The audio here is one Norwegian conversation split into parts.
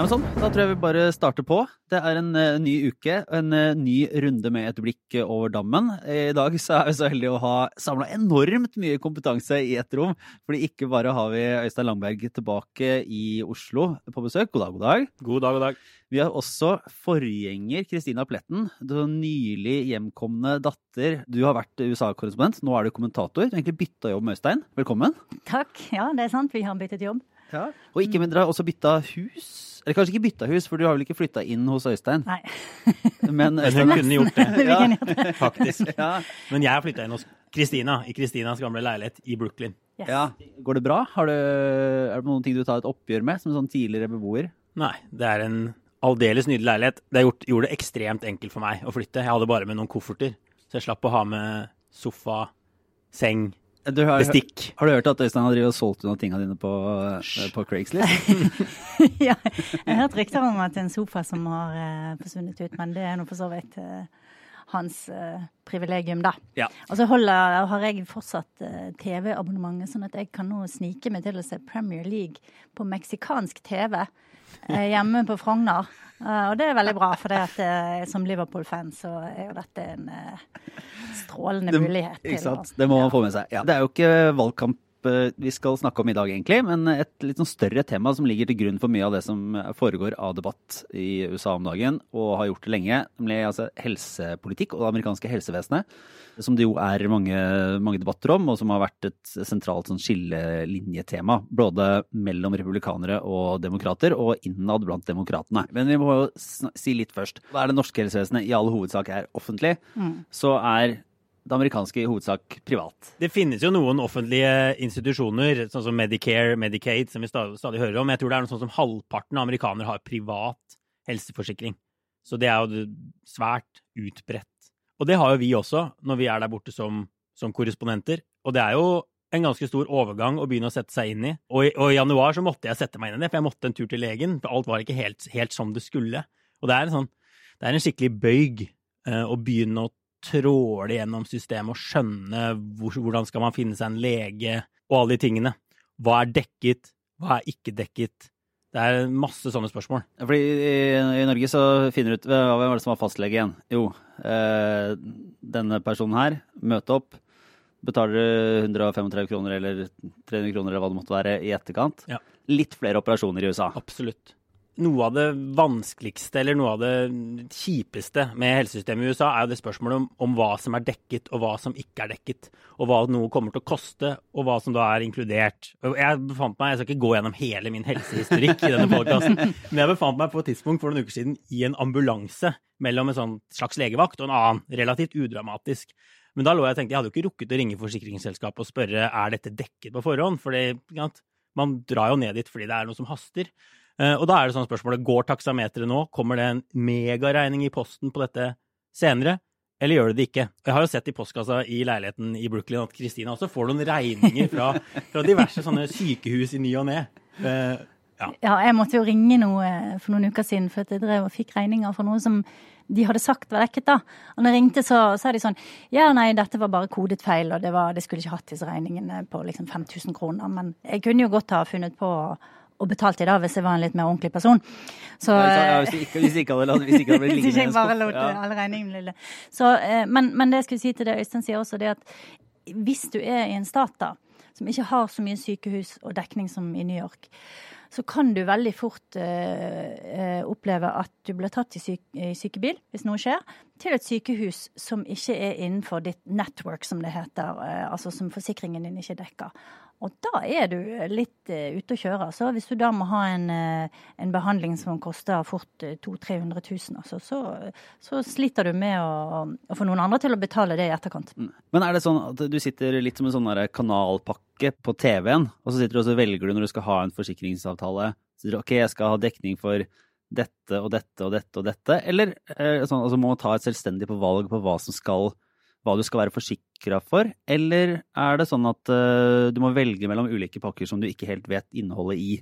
Ja, men sånn, Da tror jeg vi bare starter på. Det er en uh, ny uke, en uh, ny runde med et blikk over dammen. I dag så er vi så heldige å ha samla enormt mye kompetanse i ett rom. Fordi ikke bare har vi Øystein Langberg tilbake i Oslo på besøk. God dag, god dag. God dag, god dag. Vi har også forgjenger Kristina Pletten. Du nylig hjemkomne datter. Du har vært USA-korrespondent, nå er du kommentator. Du har egentlig bytta jobb med Øystein. Velkommen. Takk. Ja, det er sant. Vi har byttet jobb. Ja. Og ikke mindre har også bytta hus. Eller kanskje ikke bytta hus, for du har vel ikke flytta inn hos Øystein? Nei. Men, Men hun kunne gjort det, ja. faktisk. Ja. Men jeg har flytta inn hos Kristina, i Kristinas gamle leilighet i Brooklyn. Yes. ja. Går det bra? Har du, er det noen ting du tar et oppgjør med som sånn tidligere beboer? Nei, det er en aldeles nydelig leilighet. Det gjort, gjorde det ekstremt enkelt for meg å flytte. Jeg hadde bare med noen kofferter, så jeg slapp å ha med sofa, seng, Du har, bestikk. har du hørt at Øystein har og solgt unna tingene dine på, eh, på Craigslist? ja. Jeg har hørt rykter om at en sofa som har eh, forsvunnet ut, men det er nå for så vidt eh, hans eh, privilegium, da. Ja. Og så holder, har jeg fortsatt eh, TV-abonnementet, sånn at jeg kan nå snike meg til å se Premier League på meksikansk TV hjemme på Frogner. Eh, og det er veldig bra, for det at, eh, som Liverpool-fan så er jo dette en eh, strålende Det- mulighet. Ikke til å- Det må man få med seg. Det er jo ikke valgkamp eh, vi skal snakke om i dag, egentlig, men et litt sånn større tema som ligger til grunn for mye av det som foregår av debatt i USA om dagen, og har gjort det lenge, nemlig altså helsepolitikk og det amerikanske helsevesenet. Som det jo er mange, mange debatter om, og som har vært et sentralt sånn skillelinjetema. Både mellom republikanere og demokrater, og innad blant demokratene. Men vi må jo si litt først. Da er det norske helsevesenet i all hovedsak er offentlig, så er det amerikanske i hovedsak privat. Det finnes jo noen offentlige institusjoner, sånn som Medicare, Medicaid, som vi stadig, stadig hører om. Jeg tror det er noe sånn som halvparten av amerikanere har privat helseforsikring. Så det er jo svært utbredt. Og det har jo vi også, når vi er der borte som, som korrespondenter. Og det er jo en ganske stor overgang å begynne å sette seg inn i. Og i, og i januar så måtte jeg sette meg inn i det, for jeg måtte en tur til legen. For alt var ikke helt, helt som det skulle. Og det er en sånn, det er en skikkelig bøyg eh, å begynne å tråle gjennom systemet og skjønne hvor, hvordan skal man finne seg en lege, og alle de tingene. Hva er dekket, hva er ikke dekket? Det er masse sånne spørsmål. Fordi i, i Norge så finner du ut hva hvem var det som var fastlege igjen. Jo, eh, denne personen her, møte opp, betaler 135 kroner eller 300 kroner eller hva det måtte være i etterkant. Ja. Litt flere operasjoner i USA. Absolutt. Noe av det vanskeligste, eller noe av det kjipeste med helsesystemet i USA, er jo det spørsmålet om, om hva som er dekket, og hva som ikke er dekket. Og hva noe kommer til å koste, og hva som da er inkludert. Jeg befant meg, jeg skal ikke gå gjennom hele min helsehistorikk i denne podkasten, men jeg befant meg på et tidspunkt for noen uker siden i en ambulanse mellom en sånn slags legevakt og en annen, relativt udramatisk. Men da lå jeg og tenkte, jeg hadde jo ikke rukket å ringe forsikringsselskapet og spørre er dette dekket på forhånd, for man drar jo ned dit fordi det er noe som haster. Eh, Og da er det sånn spørsmålet, går taksameteret nå? Kommer det en megaregning i posten på dette senere? Eller gjør det det ikke? Jeg har jo sett i postkassa i leiligheten i Brooklyn at Kristina også får noen regninger fra, fra diverse sånne sykehus i ny og ne. Uh, ja. Ja, jeg måtte jo ringe noe for noen uker siden, for at jeg drev og fikk regninger for noe som de hadde sagt var dekket, da. Og når jeg ringte, så sa de sånn Ja, nei, dette var bare kodet feil, og det var, det skulle ikke hatt disse regningene på liksom 5000 kroner. Men jeg kunne jo godt ha funnet på og betalte de da, hvis jeg var en litt mer ordentlig person. Så, Ja, hvis, ikke, hvis ikke hadde, hvis ikke hadde blitt liggende i en skuff. Ja. alle regningene lille. Så, eh, men, men det jeg skulle si til det Øystein sier også, det at hvis du er i en stat da, som ikke har så mye sykehus og dekning som i New York, så kan du veldig fort eh, eh, oppleve at du blir tatt i, syke, i sykebil, hvis noe skjer, til et sykehus som ikke er innenfor ditt network, som det heter, eh, altså som forsikringen din ikke dekker. Og da er du litt uh, ute å kjøre. Så hvis du da må ha en, uh, en behandling som koster fort uh, 200 000-300 000, altså, så, så sliter du med å, å få noen andre til å betale det i etterkant. Men er det sånn at du sitter litt som en sånn kanalpakke på TV-en, og så sitter du og velger du når du skal ha en forsikringsavtale, sier ok, jeg skal ha dekning for dette og dette og dette og dette, eller eh, sånn, altså må man ta et selvstendig på valg på hva som skal hva du skal være forsikra for, eller er det sånn at uh, du må velge mellom ulike pakker som du ikke helt vet innholdet i?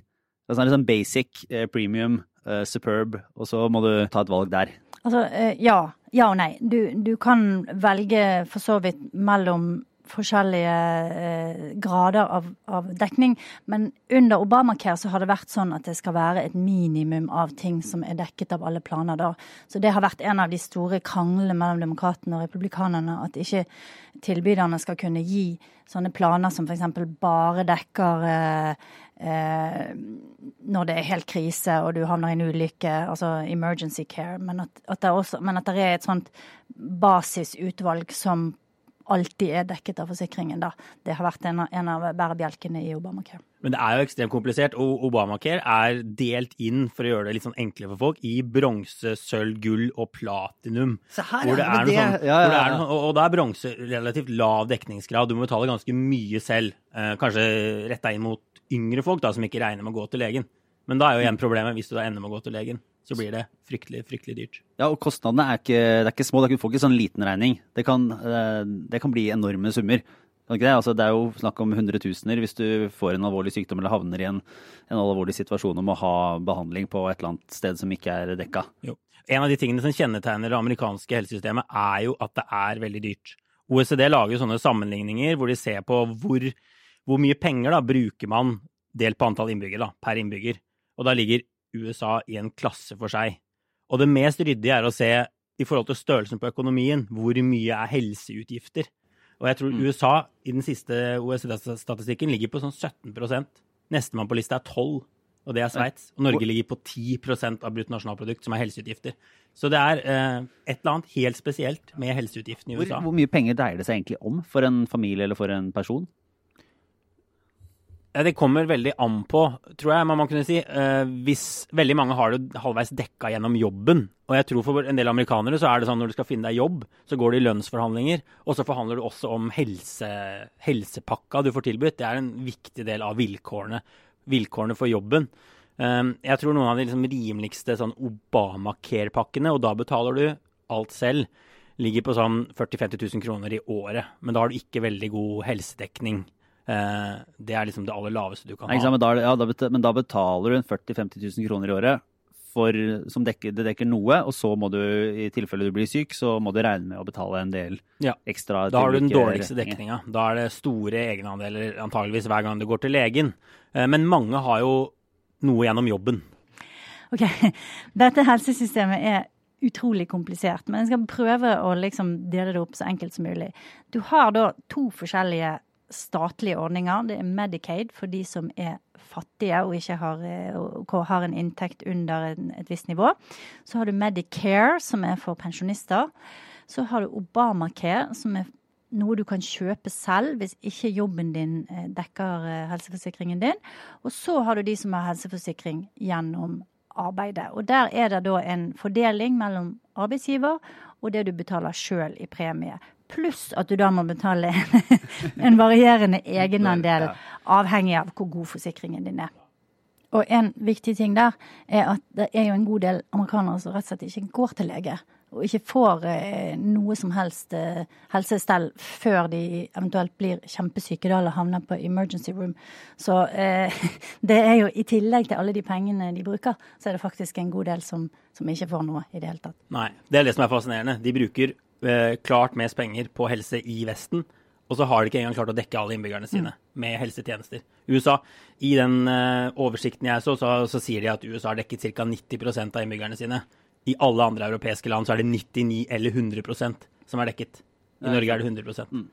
Det er sånn liksom basic, eh, premium, eh, superb, og så må du ta et valg der. Altså, eh, ja. Ja og nei. Du, du kan velge for så vidt mellom forskjellige eh, grader av, av, dekning. Men under Obamacare så har det vært sånn at det skal være et minimum av ting som er dekket av alle planer da. Så det har vært en av de store kranglene mellom demokratene og republikanerne. At ikke tilbyderne skal kunne gi sånne planer som f.eks. bare dekker eh, eh, når det er helt krise og du havner i en ulykke, altså emergency care. Men at, at, det, også, men at det er et sånt basisutvalg som alltid er dekket av forsikringen. da. Det har vært en av, en av bærebjelkene i Obamacare. Men det er jo ekstremt komplisert, og Obamacare er delt inn, for å gjøre det litt sånn enklere for folk, i bronse, sølv, gull og platinum. Så her hvor det er, det. Sånn, ja, ja, ja. Noe, og, da er bronse relativt lav dekningsgrad. Du må betale ganske mye selv. Eh, kanskje retta inn mot yngre folk da, som ikke regner med å gå til legen. Men da er jo igjen problemet hvis du da ender med å gå til legen så blir det fryktelig, fryktelig dyrt. Ja, og kostnadene er ikke, er ikke små. Du får ikke sånn liten regning. Det kan, eh, det kan bli enorme summer. Det? Altså, det er jo snakk om hundretusener hvis du får en alvorlig sykdom eller havner i en, en alvorlig situasjon om å ha behandling på et eller annet sted som ikke er dekka. Jo. En av de tingene som kjennetegner det amerikanske helsesystemet, er jo at det er veldig dyrt. OECD lager jo sånne sammenligninger hvor de ser på hvor, hvor mye penger da, bruker man delt på antall innbyggere per innbygger. Og da ligger USA i en klasse for seg. Og det mest ryddige er å se i forhold til størrelsen på økonomien, hvor mye er helseutgifter. Og jeg tror mm. USA i den siste OECD-statistikken ligger på sånn 17% Nestemann på lista er 12 og det er Sveits. Og Norge ligger på 10% av bruttonasjonalprodukt, som er helseutgifter. Så det er eh, et eller annet helt spesielt med helseutgiftene i USA. Hvor, hvor, mye penger dreier det seg egentlig om for en familie eller for en person? Ja, Det kommer veldig an på, tror jeg man kunne si. Eh, hvis veldig mange har det halvveis dekka gjennom jobben. Og jeg tror for en del amerikanere så er det sånn når du skal finne deg jobb, så går du i lønnsforhandlinger, og så forhandler du også om helse, helsepakka du får tilbudt. Det er en viktig del av vilkårene, vilkårene for jobben. Eh, jeg tror noen av de liksom rimeligste sånn Obamacare-pakkene, og da betaler du alt selv, ligger på sånn 40 000-50 000 kroner i året. Men da har du ikke veldig god helsedekning det er liksom det aller laveste du kan ha. Men da, ja, men da betaler du 40 000-50 000 kroner i året for, som dekker, det dekker noe, og så må du, i tilfelle du blir syk, så må du regne med å betale en del ja. ekstra. Da har du den dårligste dekninga. Da er det store egenandeler antageligvis hver gang du går til legen. Eh, men mange har jo noe gjennom jobben. Ok, Dette helsesystemet er utrolig komplisert, men jeg skal prøve å liksom dele det opp så enkelt som mulig. Du har da to forskjellige statlige ordninger. Det er Medicaid for de som er fattige og ikke har, eh, og har en inntekt under et visst nivå. Så har du Medicare, som er for pensjonister. Så har du Obamacare, som er noe du kan kjøpe selv hvis ikke jobben din eh, dekker eh, helseforsikringen din. Og så har du de som har helseforsikring gjennom arbeidet. Og der er det da en fordeling mellom arbeidsgiver og det du betaler sjøl i premie pluss at du da må betale en varierende egenandel avhengig av hvor god forsikringen din er. Og en viktig ting der er at det er jo en god del amerikanere som rett og slett ikke går til lege. Og ikke får eh, noe som helst eh, helsestell før de eventuelt blir kjempesyke eller havner på emergency room. Så eh, det er jo i tillegg til alle de pengene de bruker, så er det faktisk en god del som, som ikke får noe i det hele tatt. Nei, det er det som er fascinerende. De bruker klart mest penger på helse i Vesten. Og så har de ikke engang klart å dekke alle innbyggerne sine mm. med helsetjenester. USA, I den uh, oversikten jeg så, så, så, sier de at USA har dekket ca. 90% av innbyggerne sine. I alle andre europeiske land så er det 99 eller 100% som er dekket. I Norge er det 100% mm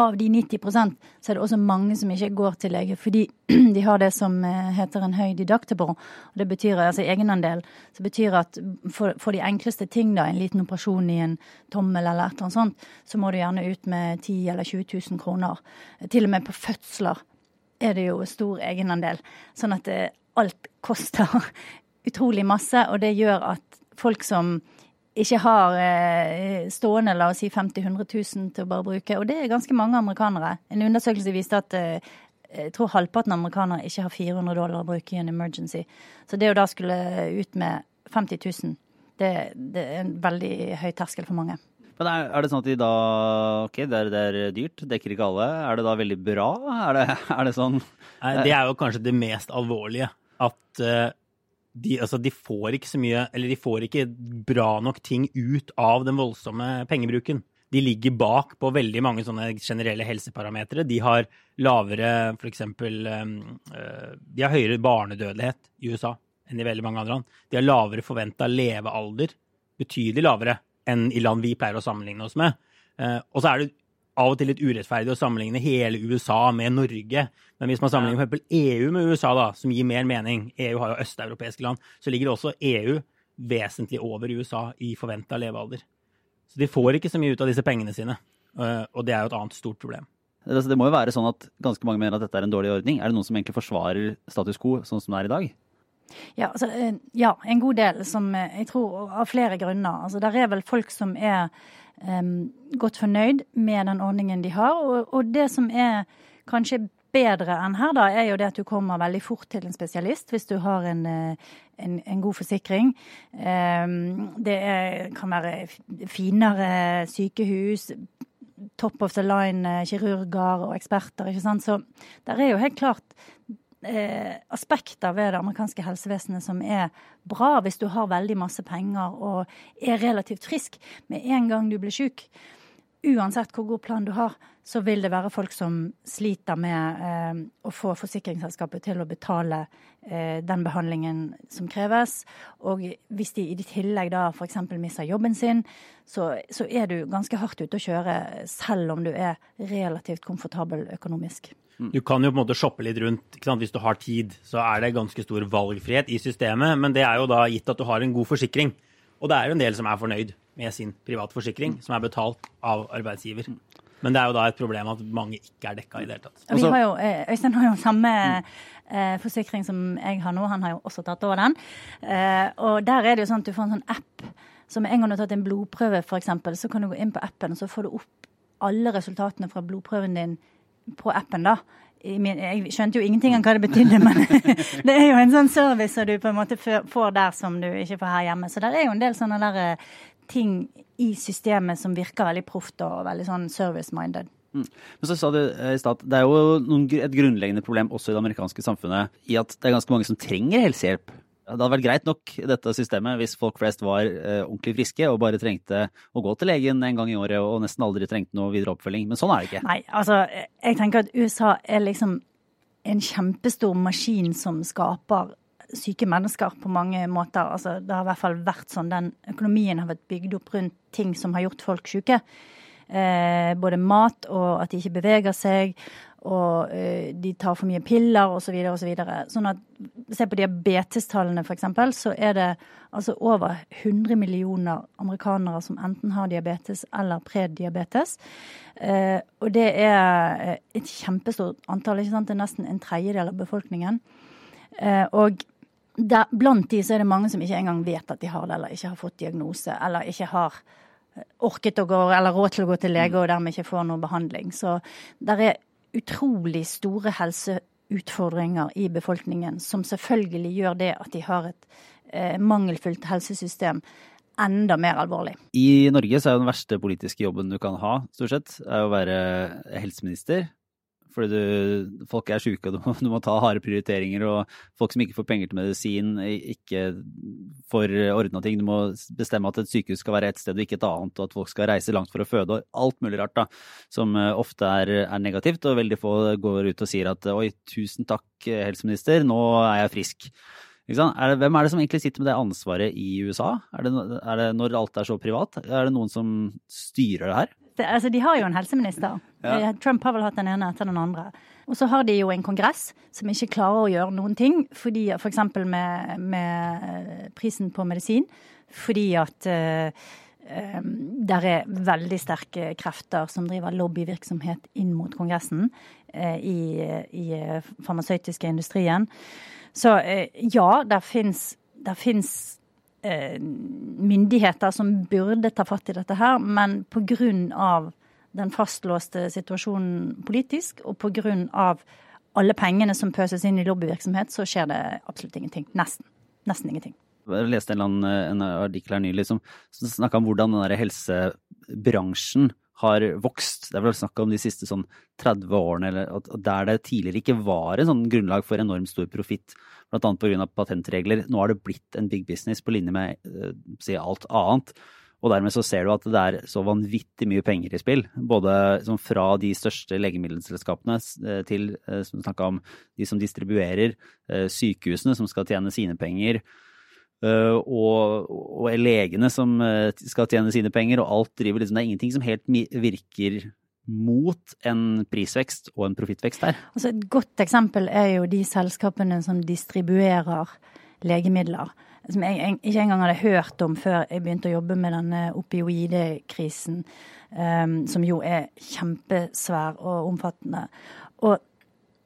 av de 90% så er det også mange som ikke går til lege fordi de har det som eh, heter en høy didaktebro. Det betyr altså egenandel. Så betyr at for, for, de enkleste ting, da, en liten operasjon i en tommel eller et eller annet sånt, så må du gjerne ut med 10 eller 20 000 kroner. Til og med på fødsler er det jo stor egenandel. Sånn at det, eh, alt koster utrolig masse, og det gjør at folk som ikke har eh, stående la oss si 50 000-100 000 til å bare bruke. Og det er ganske mange amerikanere. En undersøkelse viste at eh, jeg tror halvparten av amerikanere ikke har 400 dollar å bruke i en emergency. Så det å da skulle ut med 50 000, det, det er en veldig høy terskel for mange. Men er, er, det sånn at de da Ok, det er, det er, dyrt, dekker ikke alle. Er det da veldig bra? Er det, er det sånn Nei, Det er jo kanskje det mest alvorlige. At uh, de, altså, de, får ikke så mye Eller de får ikke bra nok ting ut av den voldsomme pengebruken. de ligger bak på veldig mange sånne generelle helseparametere. De har lavere f.eks. De har høyere barnedødelighet i USA enn i veldig mange andre land. De har lavere forventa levealder, betydelig lavere enn i land vi pleier å sammenligne oss med. Og så er det av og til litt urettferdig å sammenligne hele USA med Norge. Men hvis man sammenligner f.eks. EU med USA, da, som gir mer mening, EU har jo østeuropeiske land, så ligger også EU vesentlig over USA i forventa levealder. Så de får ikke så mye ut av disse pengene sine. Eh, og det er jo et annet stort problem. Det må jo være sånn at ganske mange mener at dette er en dårlig ordning. Er det noen som egentlig forsvarer status quo sånn som det er i dag? Ja, altså, eh, ja, en god del, som eh, jeg tror av flere grunner. Altså, der er vel folk som er godt fornøyd med den ordningen de har. Og, og, det som er kanskje bedre enn her, da, er jo det at du kommer veldig fort til en spesialist hvis du har en, eh, en, en god forsikring. Det er, kan være finere sykehus, top of the line eh, og eksperter. ikke sant? Så der er jo helt klart eh, aspekter ved det amerikanske helsevesenet som er bra hvis du har veldig masse penger og er relativt frisk med en gang du blir syk. Uansett hvor god plan du har, så vil det være folk som sliter med eh, å få forsikringsselskapet til å betale eh, den behandlingen som kreves. Og hvis de i tillegg da f.eks. mister jobben sin, så, så er du ganske hardt ute å kjøre selv om du er relativt komfortabel økonomisk. Du kan jo på en måte shoppe litt rundt. Hvis du har tid, så er det ganske stor valgfrihet i systemet. Men det er jo da gitt at du har en god forsikring. Og det er jo en del som er fornøyd med sin private forsikring, som er betalt av arbeidsgiver. Men det er jo da et problem at mange ikke er dekka i det hele tatt. Vi har jo, eh, Øystein har jo samme eh, forsikring som jeg har nå. Han har jo også tatt over den. Eh, og der er det jo sånn at du får en sånn app. Så med en gang du har tatt en blodprøve, f.eks., så kan du gå inn på appen, og så får du opp alle resultatene fra blodprøven din på appen, da. Jeg skjønte jo ingenting av hva det betydde, men det er jo en sånn service som du på en måte får der som du ikke får her hjemme. Så det er jo en del sånne der eh, ting i systemet som virker veldig proft og veldig sånn service-minded. Mm. Men så sa du eh, i stad, Det er jo noen, et grunnleggende problem også i det amerikanske samfunnet i at det er ganske mange som trenger helsehjelp. Det hadde vært greit nok, dette systemet, hvis folk flest var eh, ordentlig friske og bare trengte å gå til legen en gang i året og nesten aldri trengte noe videre oppfølging. Men sånn er det ikke. Nei, altså jeg tenker at USA er liksom en kjempestor maskin som skaper syke mennesker på mange måter. Altså, det har i hvert fall vært sånn. Den økonomien har vært bygd opp rundt ting som har gjort folk syke. Eh, både mat og at de ikke beveger seg, og eh, de tar for mye piller osv. Så osv. Så sånn at Se på diabetestallene, f.eks., så er det altså over 100 millioner amerikanere som enten har diabetes eller prediabetes. Eh, og det er eh, et kjempestort antall. ikke sant? Det er nesten en tredjedel av befolkningen. Eh, og der, blant de så er det mange som ikke engang vet at de har det, eller ikke har fått diagnose, eller ikke har orket å gå, eller råd til å gå til lege og dermed ikke får noe behandling. Så der er utrolig store helseutfordringer i befolkningen, som selvfølgelig gjør det at de har et eh, mangelfullt helsesystem enda mer alvorlig. I Norge så er jo den verste politiske jobben du kan ha, stort sett, er å være helseminister. Fordi du, folk er syke, og du må, du må, ta harde prioriteringer. Og folk som ikke får penger til medisin, ikke får ordna ting. Du må bestemme at et sykehus skal være et sted og ikke et annet, og at folk skal reise langt for å føde. og Alt mulig rart da, som eh, ofte er, er negativt. Og veldig få går ut og sier at oi, tusen takk, helseminister, nå er jeg frisk. Er det, hvem er det som egentlig sitter med det ansvaret i USA? Er det, er det, når alt er så privat? Er det noen som styrer det her? Det, altså, de har jo en helseminister. Ja. Eh, Trump har vel hatt den ene etter den andre. Og så har de jo en kongress som ikke klarer å gjøre noen ting, fordi f.eks. Med, med eh, prisen på medisin. Fordi at uh, der er veldig sterke krefter som driver lobbyvirksomhet inn mot Kongressen i, i farmasøytiske industrien. Så ja, der fins myndigheter som burde ta fatt i dette her, men pga. den fastlåste situasjonen politisk, og pga. alle pengene som pøses inn i lobbyvirksomhet, så skjer det absolutt ingenting. Nesten. Nesten ingenting. Jeg leste en, en artikkel her nylig som snakka om hvordan den der helsebransjen har vokst. Det er vel snakk om de siste sånn 30 årene, eller, der det tidligere ikke var en sånn grunnlag for enormt stor profitt, bl.a. pga. patentregler. Nå har det blitt en big business på linje med uh, si alt annet. Og dermed så ser du at det er så vanvittig mye penger i spill. Både sånn fra de største legemiddelselskapene eh, til eh, som om, de som distribuerer, eh, sykehusene som skal tjene sine penger. Og, og legene som skal tjene sine penger, og alt driver liksom Det er ingenting som helt virker mot en prisvekst og en profittvekst der. Altså et godt eksempel er jo de selskapene som distribuerer legemidler som jeg ikke engang hadde hørt om før jeg begynte å jobbe med denne opioidekrisen, um, som jo er kjempesvær og omfattende. Og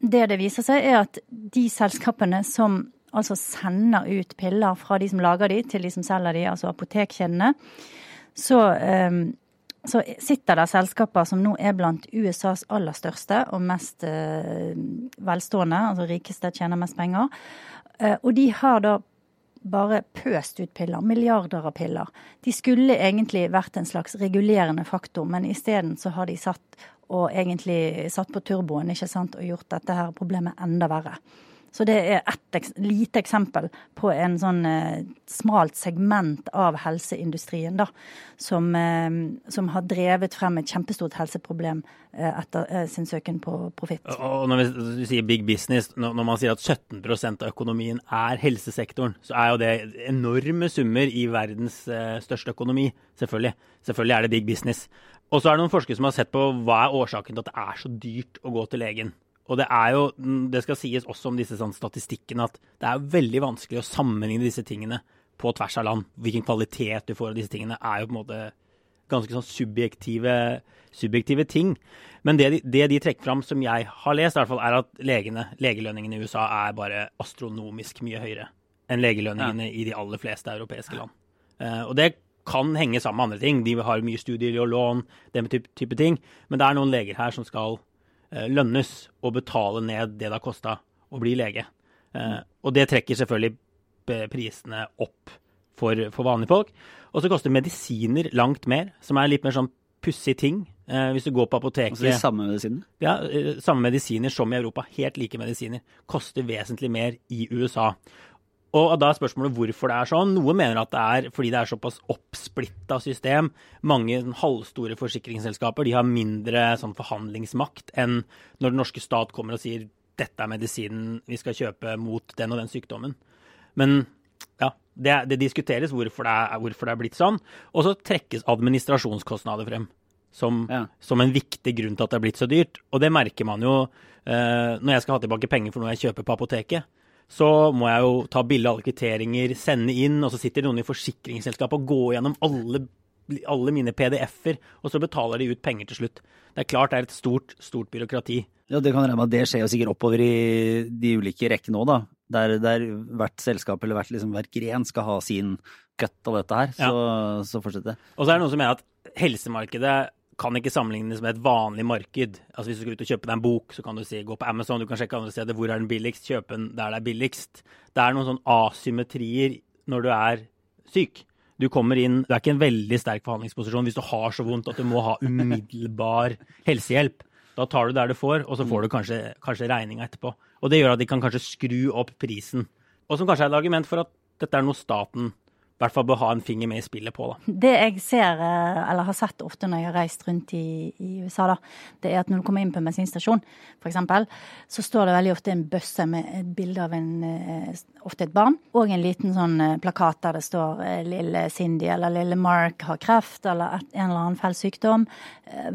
det det viser seg, er at de selskapene som altså sender ut piller fra de som lager de, til de som selger de, altså apotekkjedene, så, um, så sitter det selskaper som nå er blant USAs aller største og mest uh, velstående, altså rikeste, tjener mest penger. Uh, og de har da bare pøst ut piller, milliarder av piller. De skulle egentlig vært en slags regulerende faktor, men isteden så har de satt og egentlig satt på turboen ikke sant, og gjort dette her problemet enda verre. Så det er ett lite eksempel på en sånn eh, smalt segment av helseindustrien, da, som, eh, som, har drevet frem et kjempestort helseproblem eh, etter eh, sin søken på profitt. Og når vi sier big business, når, når man sier at 17% av økonomien er helsesektoren, så er jo det enorme summer i verdens eh, største økonomi. Selvfølgelig. Selvfølgelig er det big business. Og så er det noen forskere som har sett på hva er årsaken til at det er så dyrt å gå til legen. Og det er jo, det skal sies også om disse sånn, statistikkene, at det er veldig vanskelig å sammenligne disse tingene på tvers av land. Hvilken kvalitet du får av disse tingene, er jo på en måte ganske sånn subjektive, subjektive ting. Men det de, det de, trekker fram, som jeg har lest, i hvert fall, er at legene, legelønningene i USA er bare astronomisk mye høyere enn legelønningene ja. i de aller fleste europeiske land. Uh, og det kan henge sammen med andre ting. De har mye studier og lån, den type, type ting. Men det er noen leger her som skal lønnes å betale ned det det har kosta å bli lege. Eh, og det trekker selvfølgelig prisene opp for, for vanlige folk. Og så koster medisiner langt mer, som er litt mer sånn pussig ting. Eh, hvis du går på apoteket Altså de samme medisinene? Ja, samme medisiner som i Europa. Helt like medisiner. Koster vesentlig mer i USA. Og da er spørsmålet hvorfor det er sånn. Noen mener at det er fordi det er såpass oppsplitta system. Mange halvstore forsikringsselskaper de har mindre sånn forhandlingsmakt enn når den norske stat kommer og sier dette er medisinen vi skal kjøpe mot den og den sykdommen. Men ja, det, det diskuteres hvorfor det, er, hvorfor det, er, blitt sånn. Og så trekkes administrasjonskostnader frem som, ja. som, en viktig grunn til at det er blitt så dyrt. Og det merker man jo eh, når jeg skal ha tilbake penger for noe jeg kjøper på apoteket så må jeg jo ta bilde av alle kvitteringer, sende inn, og så sitter noen i forsikringsselskapet og går gjennom alle, alle mine PDF-er, og så betaler de ut penger til slutt. Det er klart det er et stort, stort byråkrati. Ja, Det kan regne med at det skjer jo sikkert oppover i de ulike rekkene òg, da. Der, der, hvert selskap eller hvert, liksom, hver gren skal ha sin cut av dette her. Så, ja. så fortsetter det. Og så er det noen som mener at helsemarkedet kan ikke sammenlignes med et vanlig marked. Altså Hvis du skal ut og kjøpe deg en bok, så kan du si gå på Amazon, du kan sjekke andre steder hvor er den billigst, kjøpe den der det er billigst. Det er noen sånn asymmetrier når du er syk. Du kommer inn, du er ikke en veldig sterk forhandlingsposisjon hvis du har så vondt at du må ha umiddelbar helsehjelp. Da tar du der du får, og så får du kanskje, kanskje regninga etterpå. Og det gjør at de kan kanskje skru opp prisen. Og som kanskje er et argument for at dette er noe staten i hvert fall bør ha en finger med i spillet på. Da. Det jeg ser, eh, eller har sett ofte når jeg har reist rundt i, i USA, da, det er at når du kommer inn på en bensinstasjon, f.eks., så står det veldig ofte en bøsse med et bilde av en, eh, ofte et barn, og en liten sånn eh, plakat der det står 'Lille Cindy' eller 'Lille Mark har kreft' eller en eller annen feil sykdom.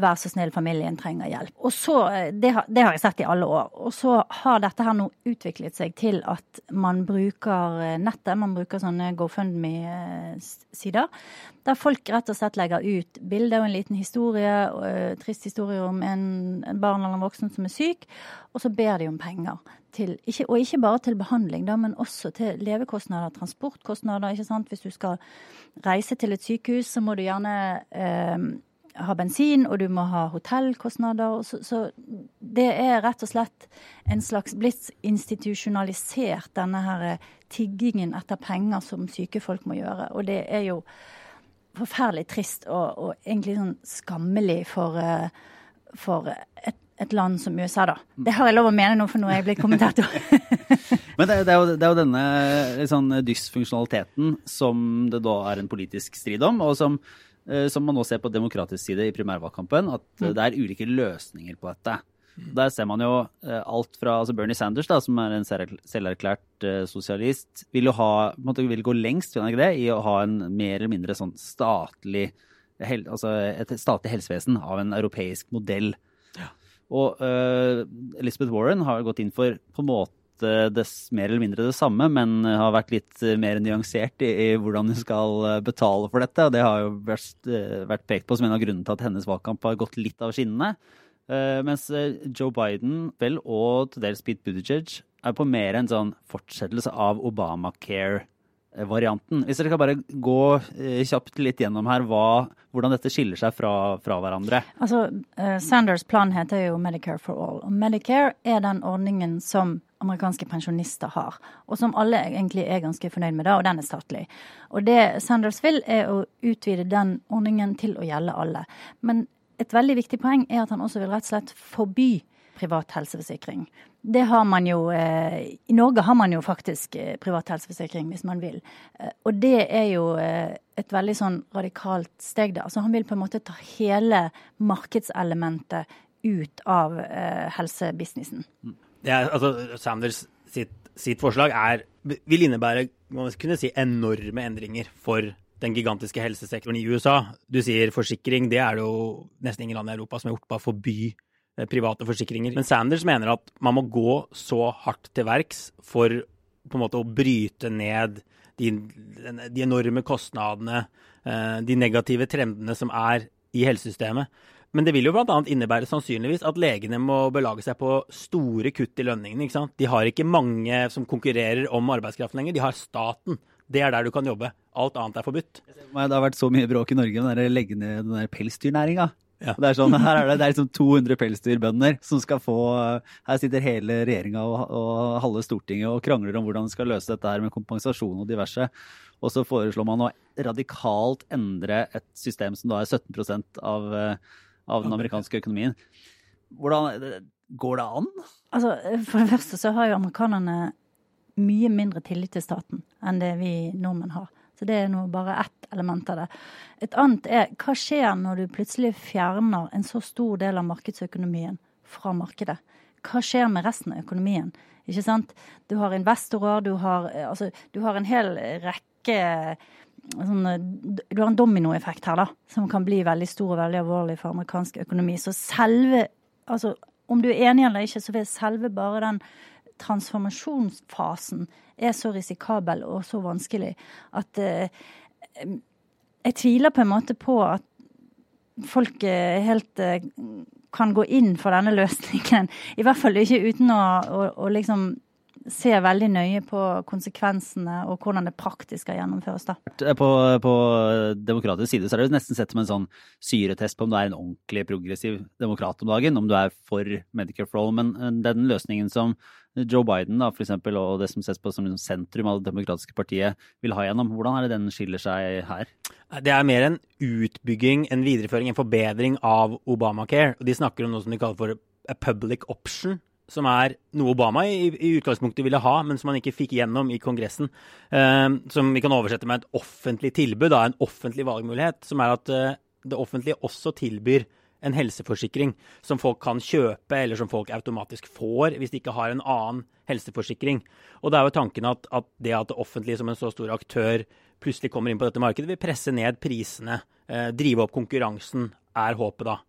'Vær så snill, familien trenger hjelp'. Og så, det det har jeg sett i alle år. Og så har dette her nå utviklet seg til at man bruker nettet, man bruker sånne GoFundMe sider. Der folk rett og slett legger ut bilder og en liten historie, uh, trist historie om en, en, barn eller en voksen som er syk, og så ber de om penger. Til, ikke, og ikke bare til behandling, da, men også til levekostnader, transportkostnader. ikke sant? Hvis du skal reise til et sykehus, så må du gjerne uh, ha bensin, og du må ha hotellkostnader. Så, så, det er rett og slett en slags blitt institusjonalisert, denne her eh, tiggingen etter penger som syke folk må gjøre. Og det er jo forferdelig trist og, og egentlig sånn skammelig for, eh, for et, et, land som USA, da. Det har jeg lov å mene nå, for nå er jeg blitt kommentator. Men det, det, er jo, det, er jo, denne sånn, dysfunksjonaliteten som det da er en politisk strid om, og som som man nå ser på demokratisk side i primærvalgkampen, at eh, det er ulike løsninger på dette. Der ser man jo eh, alt fra altså Bernie Sanders, da, som er en selverklært sosialist, vil jo ha, måte vil gå lengst vil han ikke det, i å ha en mer eller mindre sånn statlig hel, altså et statlig helsevesen av en europeisk modell. Ja. Og uh, Elizabeth Warren har gått inn for på en måte det, mer eller mindre det samme, men har vært litt mer nyansert i, i hvordan hun skal betale for dette. og Det har jo vært, vært pekt på som en av grunnene til at hennes valgkamp har gått litt av skinnene. Mens eh, Joe Biden vel, og til dels Pete Buttigieg er på mer en sånn fortsettelse av Obamacare-varianten. Hvis dere kan bare gå kjapt litt gjennom her hva, hvordan dette skiller seg fra, fra hverandre. Altså, Sanders plan heter jo Medicare for all. Og Medicare er den ordningen som amerikanske pensjonister har, og som alle egentlig er ganske fornøyd med, da, og den er statlig. Og det Sanders vil, er å utvide den ordningen til å gjelde alle. Men et veldig viktig poeng er at han også vil rett og slett forby privat helseforsikring. Det har man jo eh, I Norge har man jo faktisk eh, privat helseforsikring hvis man vil. Eh, og det er jo eh, et veldig sånn radikalt steg, da. Altså han vil på en måte ta hele markedselementet ut av eh, helsebusinessen. Det er, altså, Sanders sitt, sitt forslag er, vil innebære man kunne si, enorme endringer for den gigantiske helsesektoren i USA. Du sier forsikring, det er det jo nesten ingen land i Europa som har gjort, bare forby eh, private forsikringer. Men Sanders mener at man må gå så hardt til verks for på en måte å bryte ned de, de enorme kostnadene, eh, de negative trendene som er i helsesystemet. Men det vil jo bl.a. innebære sannsynligvis at legene må belage seg på store kutt i lønningene. ikke sant? De har ikke mange som konkurrerer om arbeidskraften lenger, de har staten. Det er der du kan jobbe. Alt annet er forbudt. Det har vært så mye bråk i Norge om å legge ned den der pelsdyrnæringa. Ja. Det er sånn, her er det, det er liksom 200 pelsdyrbønder som skal få Her sitter hele regjeringa og, og, halve Stortinget og krangler om hvordan de skal løse dette her med kompensasjon og diverse. Og så foreslår man å radikalt endre et system som da er 17% av, av den amerikanske økonomien. Hvordan Går det an? Altså, For det første så har jo amerikanerne mye mindre tillit til staten enn det vi nordmenn har. Så det er nå bare ett element av det. Et annet er hva skjer når du plutselig fjerner en så stor del av markedsøkonomien fra markedet? Hva skjer med resten av økonomien? Ikke sant? Du har investorer, du har, altså, du har en hel rekke Sånn, du har en dominoeffekt her, da, som kan bli veldig stor og veldig alvorlig for amerikansk økonomi. Så selve Altså, om du er enig eller ikke, så vil selve bare den transformasjonsfasen er så risikabel og så vanskelig at eh, jeg tviler på en måte på at folk eh, helt eh, kan gå inn for denne løsningen. I hvert fall ikke uten å, å, å liksom ser veldig nøye på konsekvensene og hvordan det praktisk skal gjennomføres. da. På, på demokratisk side så er det nesten sett som en sånn syretest på om du er en ordentlig progressiv demokrat om dagen, om du er for Medicare for all. Men eh, den løsningen som Joe Biden da, for eksempel, og det som ses på som liksom sentrum av det demokratiske partiet, vil ha gjennom, hvordan er det den skiller seg her? Det er mer en utbygging, en videreføring, en forbedring av Obamacare. Og de snakker om noe som de kaller for a public option som er noe Obama i, i, utgangspunktet ville ha, men som han ikke fikk gjennom i Kongressen. Eh, som vi kan oversette med et offentlig tilbud, da, en offentlig valgmulighet. Som er at eh, det offentlige også tilbyr en helseforsikring som folk kan kjøpe, eller som folk automatisk får hvis de ikke har en annen helseforsikring. Og det er jo tanken at, at det at det offentlige som en så stor aktør plutselig kommer inn på dette markedet, vil presse ned prisene, eh, drive opp konkurransen, er håpet da.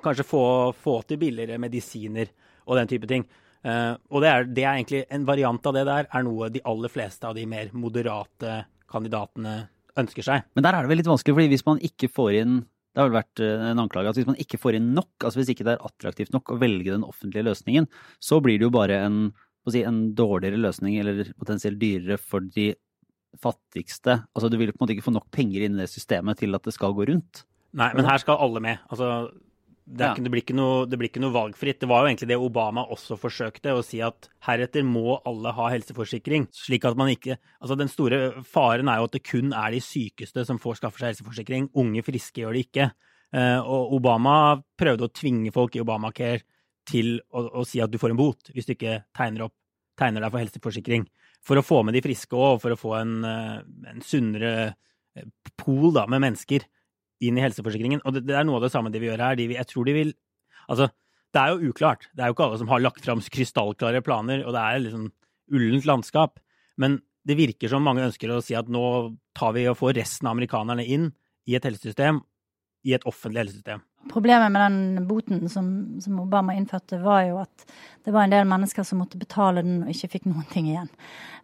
kanskje få, få til billigere medisiner og den type ting. Uh, og det er, det er, egentlig en variant av det der, er noe de aller fleste av de mer moderate kandidatene ønsker seg. Men der er det vel litt vanskelig, fordi hvis man ikke får inn det har vel vært eh, en anklage at hvis man ikke får inn nok, altså hvis ikke det er attraktivt nok å velge den offentlige løsningen, så blir det jo bare en, si, en dårligere løsning, eller potensielt dyrere for de fattigste. Altså du vil på en måte ikke få nok penger inn i det systemet til at det skal gå rundt. Nei, men her skal alle med. Altså, det, ja. det, blir noe, det, blir ikke noe, valgfritt. Det var jo egentlig det Obama også forsøkte, å si at heretter må alle ha helseforsikring. slik at man ikke, altså Den store faren er jo at det kun er de sykeste som får skaffe seg helseforsikring. Unge, friske gjør det ikke. Uh, og Obama prøvde å tvinge folk i Obamacare til å, å, si at du får en bot hvis du ikke tegner, opp, tegner deg for helseforsikring. For å få med de friske òg, for å få en, uh, en sunnere eh, pool da, med mennesker inn i helseforsikringen. Og det, det, er noe av det samme de vil gjøre her. De vil, jeg tror de vil Altså, det er jo uklart. Det er jo ikke alle som har lagt fram krystallklare planer, og det er liksom ullent landskap. Men det virker som mange ønsker å si at nå tar vi og får resten av amerikanerne inn i et helsesystem, i et offentlig helsesystem. Problemet med den boten som, som, Obama innførte, var jo at det var en del mennesker som måtte betale den og ikke fikk noen ting igjen.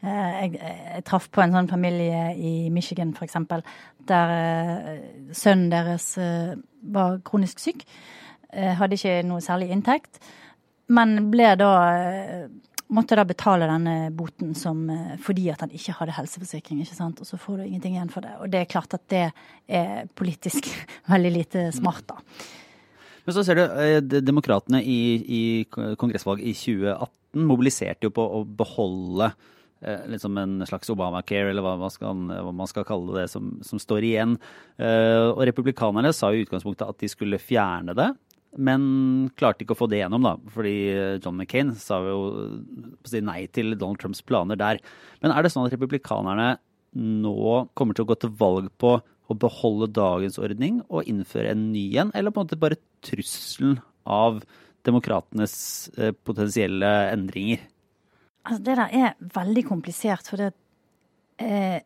Eh, jeg, jeg traff på en sånn familie i Michigan, f.eks., der eh, sønnen deres eh, var kronisk syk. Hadde ikke noe særlig inntekt, men ble da måtte da betale denne boten som, eh, fordi at han ikke hadde helseforsikring. ikke sant? Og så får du ingenting igjen for det. Og det er klart at det er politisk veldig lite smart, da. Men så ser du, eh, Demokratene i, i kongressvalget i 2018 mobiliserte jo på å beholde eh, liksom en slags Obamacare, eller hva man skal, hva man skal kalle det, som, som, står igjen. Og republikanerne sa i utgangspunktet at de skulle fjerne det men klarte ikke å få det gjennom, da, fordi John McCain sa jo si nei til Donald Trumps planer der. Men er det sånn at republikanerne nå kommer til å gå til valg på å beholde dagens ordning og innføre en ny en, eller på en måte bare trusselen av demokratenes eh, potensielle endringer? Altså, det der er veldig komplisert, for det eh,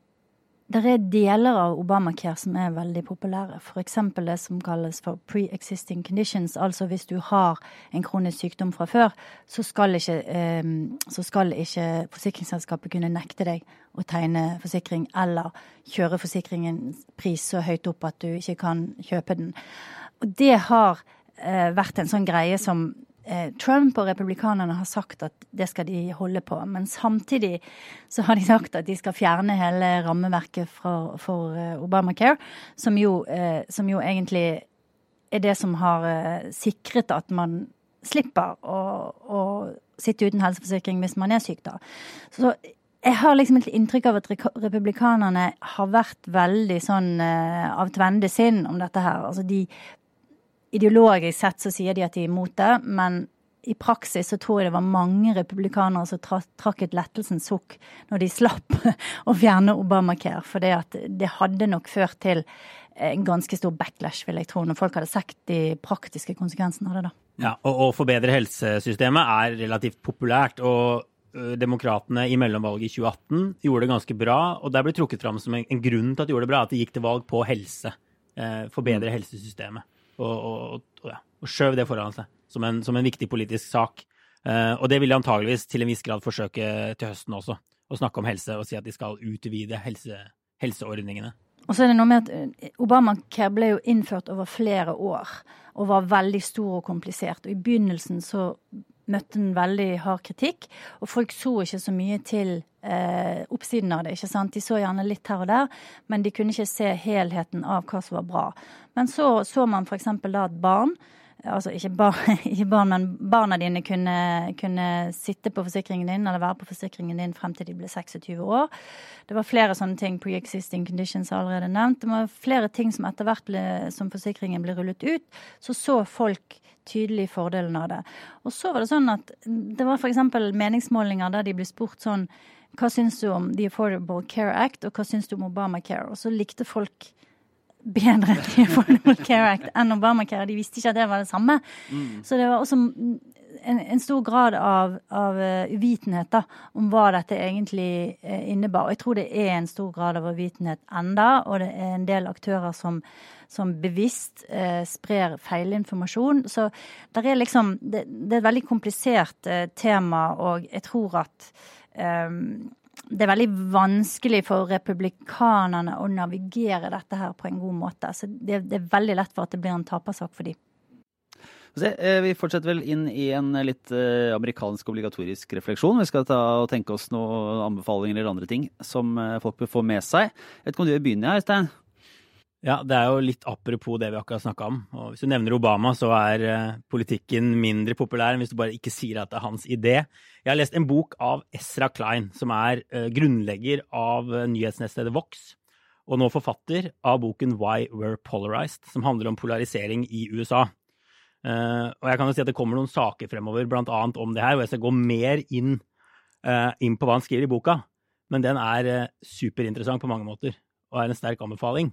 det er deler av Obamacare som er veldig populære. F.eks. det som kalles for pre-existing conditions. Altså hvis du har en kronisk sykdom fra før, så skal ikke, um, så skal ikke forsikringsselskapet kunne nekte deg å tegne forsikring eller kjøre forsikringens pris så høyt opp at du ikke kan kjøpe den. Og det har uh, vært en sånn greie som Eh, Trump og republikanerne har sagt at det skal de holde på. Men samtidig så har de sagt at de skal fjerne hele rammeverket for, for eh, Obamacare, som jo, eh, som jo, egentlig er det som har sikret at man slipper å, å sitte uten helseforsikring hvis man er syk, da. Så jeg har liksom et inntrykk av at republikanerne har vært veldig sånn uh, av tvende sinn om dette her. Altså de Ideologisk sett så sier de at de er imot det, men i praksis så tror jeg det var mange republikanere som trakk et lettelsens sukk når de slapp å fjerne Obamacare. For det, det hadde nok ført til en ganske stor backlash, vil jeg tro, når folk hadde sett de praktiske konsekvensene av det. da. Ja, og Å forbedre helsesystemet er relativt populært. og Demokratene i mellomvalget i 2018 gjorde det ganske bra. Og der ble trukket fram som en, en grunn til at de gjorde det bra, at de gikk til valg på helse. Eh, forbedre mm. helsesystemet og, og, ja, og skjøv det foran seg som en, som en viktig politisk sak. Uh, og det vil de antageligvis til en viss grad forsøke til høsten også. Å snakke om helse og si at de skal utvide helse, helseordningene. Og så er det noe med at eh, Obamacare ble jo innført over flere år og var veldig stor og komplisert. Og i begynnelsen så møtte den veldig hard kritikk, og folk så ikke så mye til eh, oppsiden av det. ikke sant? De så gjerne litt her og der, men de kunne ikke se helheten av hva som var bra. Men så så man f.eks. da at barn Altså ikke, bar, ikke, barn, men barna dine kunne, kunne, sitte på forsikringen din eller være på forsikringen din frem til de ble 26 år. Det var flere sånne ting. Pre-existing conditions allerede nevnt. Det var flere ting som etter hvert ble, som forsikringen ble rullet ut, så så folk tydelig fordelen av det. Og så var det sånn at det var f.eks. meningsmålinger der de ble spurt sånn hva syns du om The Affordable Care Act, og hva syns du om Obamacare? Og så likte folk bedre The Affordable Care Act enn Obamacare. De visste ikke at det var det samme. Mm. Så det var også en, en stor grad av, av uh, uvitenhet da, om hva dette egentlig uh, innebar. Og jeg tror det er en stor grad av uvitenhet enda, og det er en del aktører som, som bevisst eh, sprer feilinformasjon. Så det er liksom Det, det er et veldig komplisert tema, og jeg tror at um, det er veldig vanskelig for republikanerne å navigere dette her på en god måte. Så det, det er veldig lett for at det blir en tapersak for dem. Eh, vi fortsetter vel inn i en litt eh, amerikansk obligatorisk refleksjon. Vi skal ta og tenke oss noen anbefalinger eller andre ting som eh, folk bør få med seg. Jeg vet ikke om du vil begynne, Øystein? Ja, det er jo litt apropos det vi akkurat snakka om. Og hvis du nevner Obama, så er uh, politikken mindre populær enn hvis du bare ikke sier at det er hans idé. Jeg har lest en bok av Ezra Klein, som er uh, grunnlegger av uh, nyhetsnettstedet Vox, og nå forfatter av boken Why We're Polarized, som handler om polarisering i USA. og jeg kan jo si at det kommer noen saker fremover, blant annet om det her, og jeg skal gå mer inn, inn på hva han skriver i boka. Men den er superinteressant på mange måter, og er en sterk anbefaling.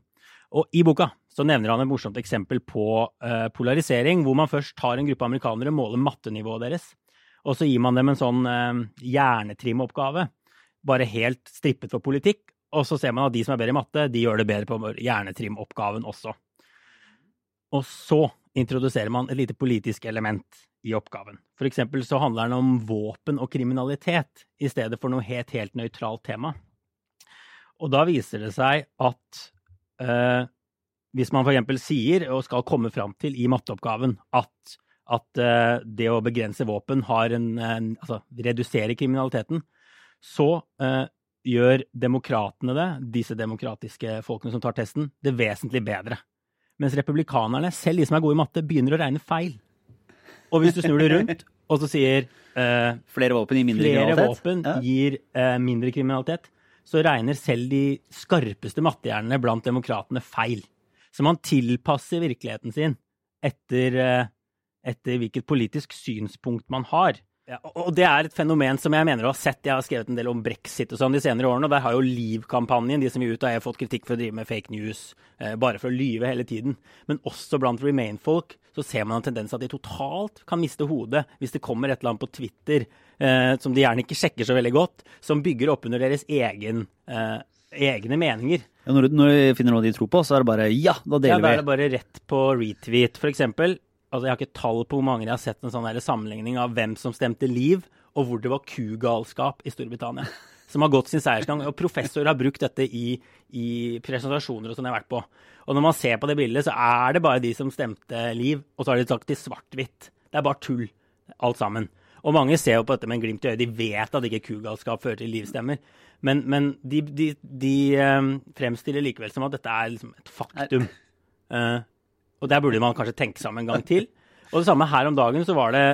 Og i boka så nevner han et morsomt eksempel på uh, polarisering, hvor man først tar en gruppe amerikanere, måler mattenivået deres, og så gir man dem en sånn uh, hjernetrim-oppgave, bare helt strippet for politikk, og så ser man at de som er bedre i matte, de gjør det bedre på hjernetrim-oppgaven også. Og så introduserer man et lite politisk element i oppgaven. For eksempel så handler den om våpen og kriminalitet i stedet for noe helt, helt nøytralt tema. Og da viser det seg at eh, hvis man f.eks. sier, og skal komme fram til i matteoppgaven, at, at eh, det å begrense våpen har en, en Altså redusere kriminaliteten, så eh, gjør demokratene det, disse demokratiske folkene som tar testen, det vesentlig bedre. Mens republikanerne, selv de som er gode i matte, begynner å regne feil. Og hvis du snur det rundt og så sier eh, Flere våpen gir mindre flere kriminalitet? våpen ja. gir eh, mindre kriminalitet, så regner selv de skarpeste mattehjernene blant demokratene feil. Så man tilpasser virkeligheten sin etter, eh, etter hvilket politisk synspunkt man har. Ja, og det er et fenomen som jeg mener å ha sett. Jeg har skrevet en del om brexit og sånn de senere årene, og der har jo Liv-kampanjen, de som vil ut, har EU, fått kritikk for å drive med fake news, eh, bare for å lyve hele tiden. Men også blant Remain-folk så ser man en tendens at de totalt kan miste hodet hvis det kommer et eller annet på Twitter eh, som de gjerne ikke sjekker så veldig godt, som bygger opp under deres egen, eh, egne meninger. Ja, når, du, når du finner noe de tror på, så er det bare ja, da deler vi. Ja, da er det bare rett på retweet. Eksempel, altså Jeg har ikke tall på hvor mange jeg har sett en sånn sammenligning av hvem som stemte Liv, og hvor det var kugalskap i Storbritannia. Som har gått sin seiersgang. Og professorer har brukt dette i, i presentasjoner og sånn jeg har vært på. Og når man ser på det bildet, så er det bare de som stemte Liv, og så har de sagt i svart-hvitt. Det er bare tull, alt sammen. Og mange ser jo på dette med en glimt i øyet. De vet at ikke kugalskap fører til livstemmer. Men, men de, de, de um, fremstiller likevel som at dette er liksom et faktum. Uh, og der burde man kanskje tenke seg om en gang til. Og det samme her om dagen så var det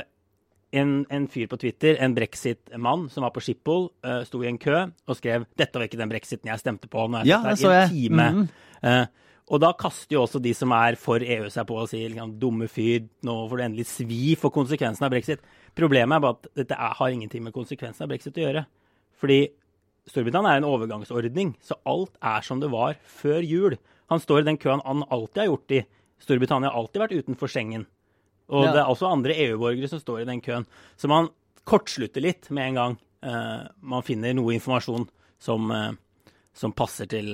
en, en fyr på Twitter, en brexit-mann, som var på Schiphol, uh, sto i en kø og skrev 'Dette var ikke den brexiten jeg stemte på'. Nå er ja, der så jeg. Time. Mm -hmm. uh, og da kaster jo også de som er for EU seg på og sier liksom, 'dumme fyr, nå får du endelig svi for konsekvensen av brexit'. Problemet er bare at dette er, har ingenting med konsekvensen av brexit å gjøre. Fordi Storbritannia er en overgangsordning, så alt er som det var før jul. Han står i den køen han alltid har gjort i Storbritannia har alltid vært utenfor Schengen. Og ja. det er også andre EU-borgere som står i den køen. Så man kortslutter litt med en gang uh, man finner noe informasjon som, uh, som passer til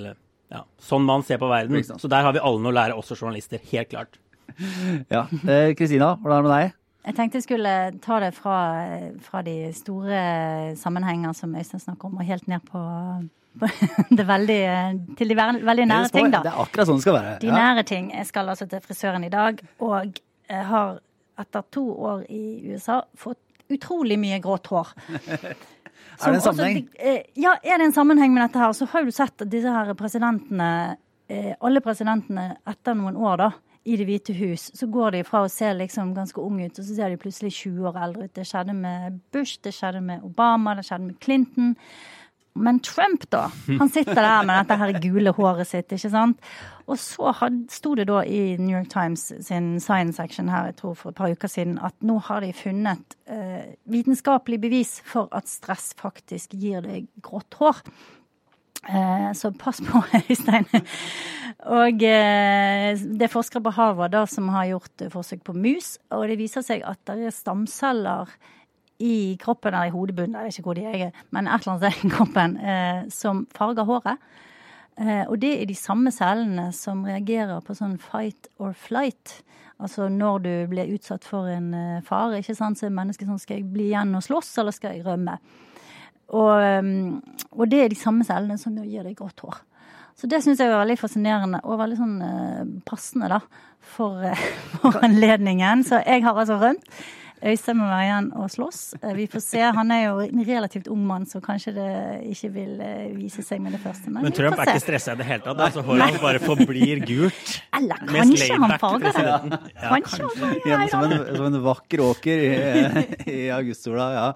ja, sånn man ser på verden. Så der har vi alle noe å lære, også journalister. Helt klart. Ja. Eh, Kristina, uh, hvordan er det med deg? Jeg tenkte jeg skulle ta det fra, fra de store sammenhenger som Øystein snakker om, og helt ned på det veldig, til de veldig nære ting, da. Det er akkurat sånn det skal være. De ja. nære ting. Jeg skal altså til frisøren i dag, og har etter to år i USA fått utrolig mye grått hår. er det en sammenheng? Også, eh, ja, er det en sammenheng med dette her? Så har du sett disse her presidentene, eh, alle presidentene etter noen år, da, i Det hvite hus, så går de fra å se liksom ganske unge ut, og så ser de plutselig 20 år eldre ut. Det skjedde med Bush, det skjedde med Obama, det skjedde med Clinton. Men Trump, da? Han sitter der med dette her gule håret sitt, ikke sant? Og så sto det da i New York Times sin science section her, jeg tror for et par uker siden, at nå har de funnet eh, vitenskapelig bevis for at stress faktisk gir deg grått hår. Eh, så pass på, Øystein. Og eh, det er forskere på Harvard da, som har gjort forsøk på mus, og det viser seg at det er stamceller i kroppen eller i hodebunnen, jeg vet ikke hvor de er, men et eller annet sted i kroppen, eh, som farger håret. Eh, og det er de samme cellene som reagerer på sånn fight or flight. Altså når du blir utsatt for en eh, fare, ikke sant, så er mennesket sånn skal jeg bli igjen og slåss, eller skal jeg rømme? Og, um, og det er de samme cellene som gir deg grått hår. Så det syns jeg er veldig fascinerende og veldig sånn uh, passende, da, for, for anledningen. Så jeg har altså rømt. Øystein må være igjen og slåss. Eh, vi får se. Han er jo en relativt ung mann, så kanskje det ikke vil eh, vise seg med det første. Men, men Trump er ikke stressa i det hele tatt? Altså, håret hans bare forblir gult? Eller kanskje han farger det. Ja, kanskje. Hjemme som, som, en vakker åker i, i augustsola, ja.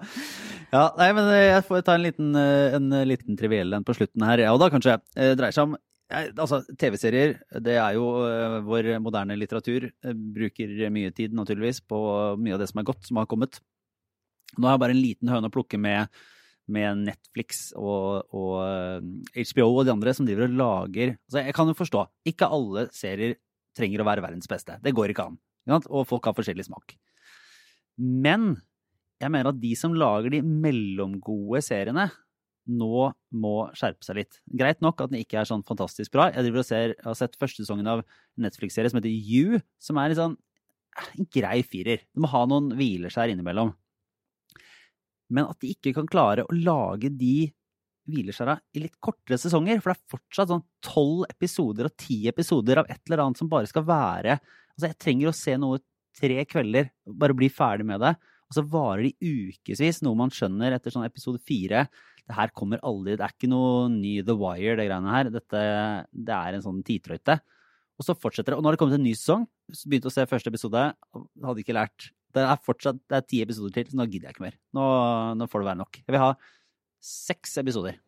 Ja, nei, men Jeg får ta en liten, en liten triviell en på slutten her. Ja, og da kanskje. Det dreier seg om Altså, TV-serier, det er jo uh, vår moderne litteratur. Uh, bruker mye tid, naturligvis, på mye av det som er godt, som har kommet. Nå har jeg bare en liten høne å plukke med, med Netflix og, og HBO og de andre som driver og lager altså Jeg kan jo forstå, ikke alle serier trenger å være verdens beste. Det går ikke an. Og folk har forskjellig smak. Men jeg mener at de som lager de mellomgode seriene, nå må skjerpe seg litt. Greit nok at den ikke er sånn fantastisk bra. Jeg, og ser, jeg har sett første sesongen av Netflix-serie som heter You, som er en sånn en grei firer. Du må ha noen hvileskjær innimellom. Men at de ikke kan klare å lage de hvileskjæra i litt kortere sesonger. For det er fortsatt sånn tolv episoder og ti episoder av et eller annet som bare skal være Altså, jeg trenger å se noe tre kvelder, bare bli ferdig med det. Og så varer de ukevis, noe man skjønner etter sånn episode fire. Her kommer aldri Det er ikke noe ny The Wire, det greiene her. Dette, det er en sånn titrøyte. Og så fortsetter det. Og nå har det kommet en ny sesong. Begynte å se første episode. Hadde ikke lært. Det er fortsatt det er ti episoder til, så nå gidder jeg ikke mer. Nå, nå får det være nok. Jeg vil ha seks episoder.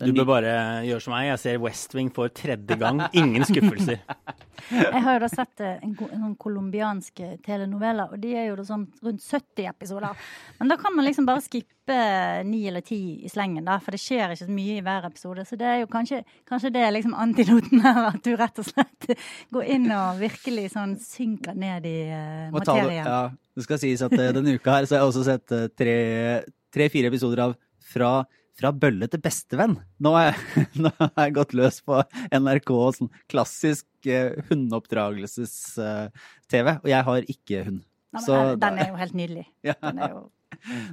Du bør bare gjøre som meg. Jeg ser West Wing for tredje gang. Ingen skuffelser. jeg har jo da sett eh, en, en sånn colombiansk telenovelle, og de er jo da sånn rundt 70 episoder. Men da kan man liksom bare skippe ni eller ti i slengen, da, for det skjer ikke så mye i hver episode. Så det er jo kanskje, kanskje det er liksom antidoten her, at du rett og slett går inn og virkelig sånn synker ned i uh, materien. ja, det skal sies at uh, denne uka her så har jeg også sett uh, tre-fire tre, episoder av Fra fra bølle til bestevenn. Nå har jeg, nå har jeg gått løs på NRK, sånn klassisk eh, hundeoppdragelses-TV, eh, og jeg har ikke hund. Nei, Så, den er jo helt nydelig. Ja. Jo...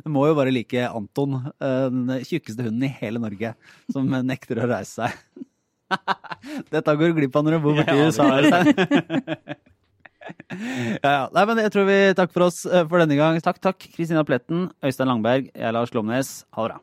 Du må jo bare like Anton, uh, den tjukkeste hunden i hele Norge, som nekter å reise seg. Dette går du glipp av når du bor borti i USA. ja, ja. Nei, men jeg tror vi takker for oss for denne gang. Takk, takk, Kristina Pletten, Øystein Langberg, jeg er Lars Glomnes. Ha det bra.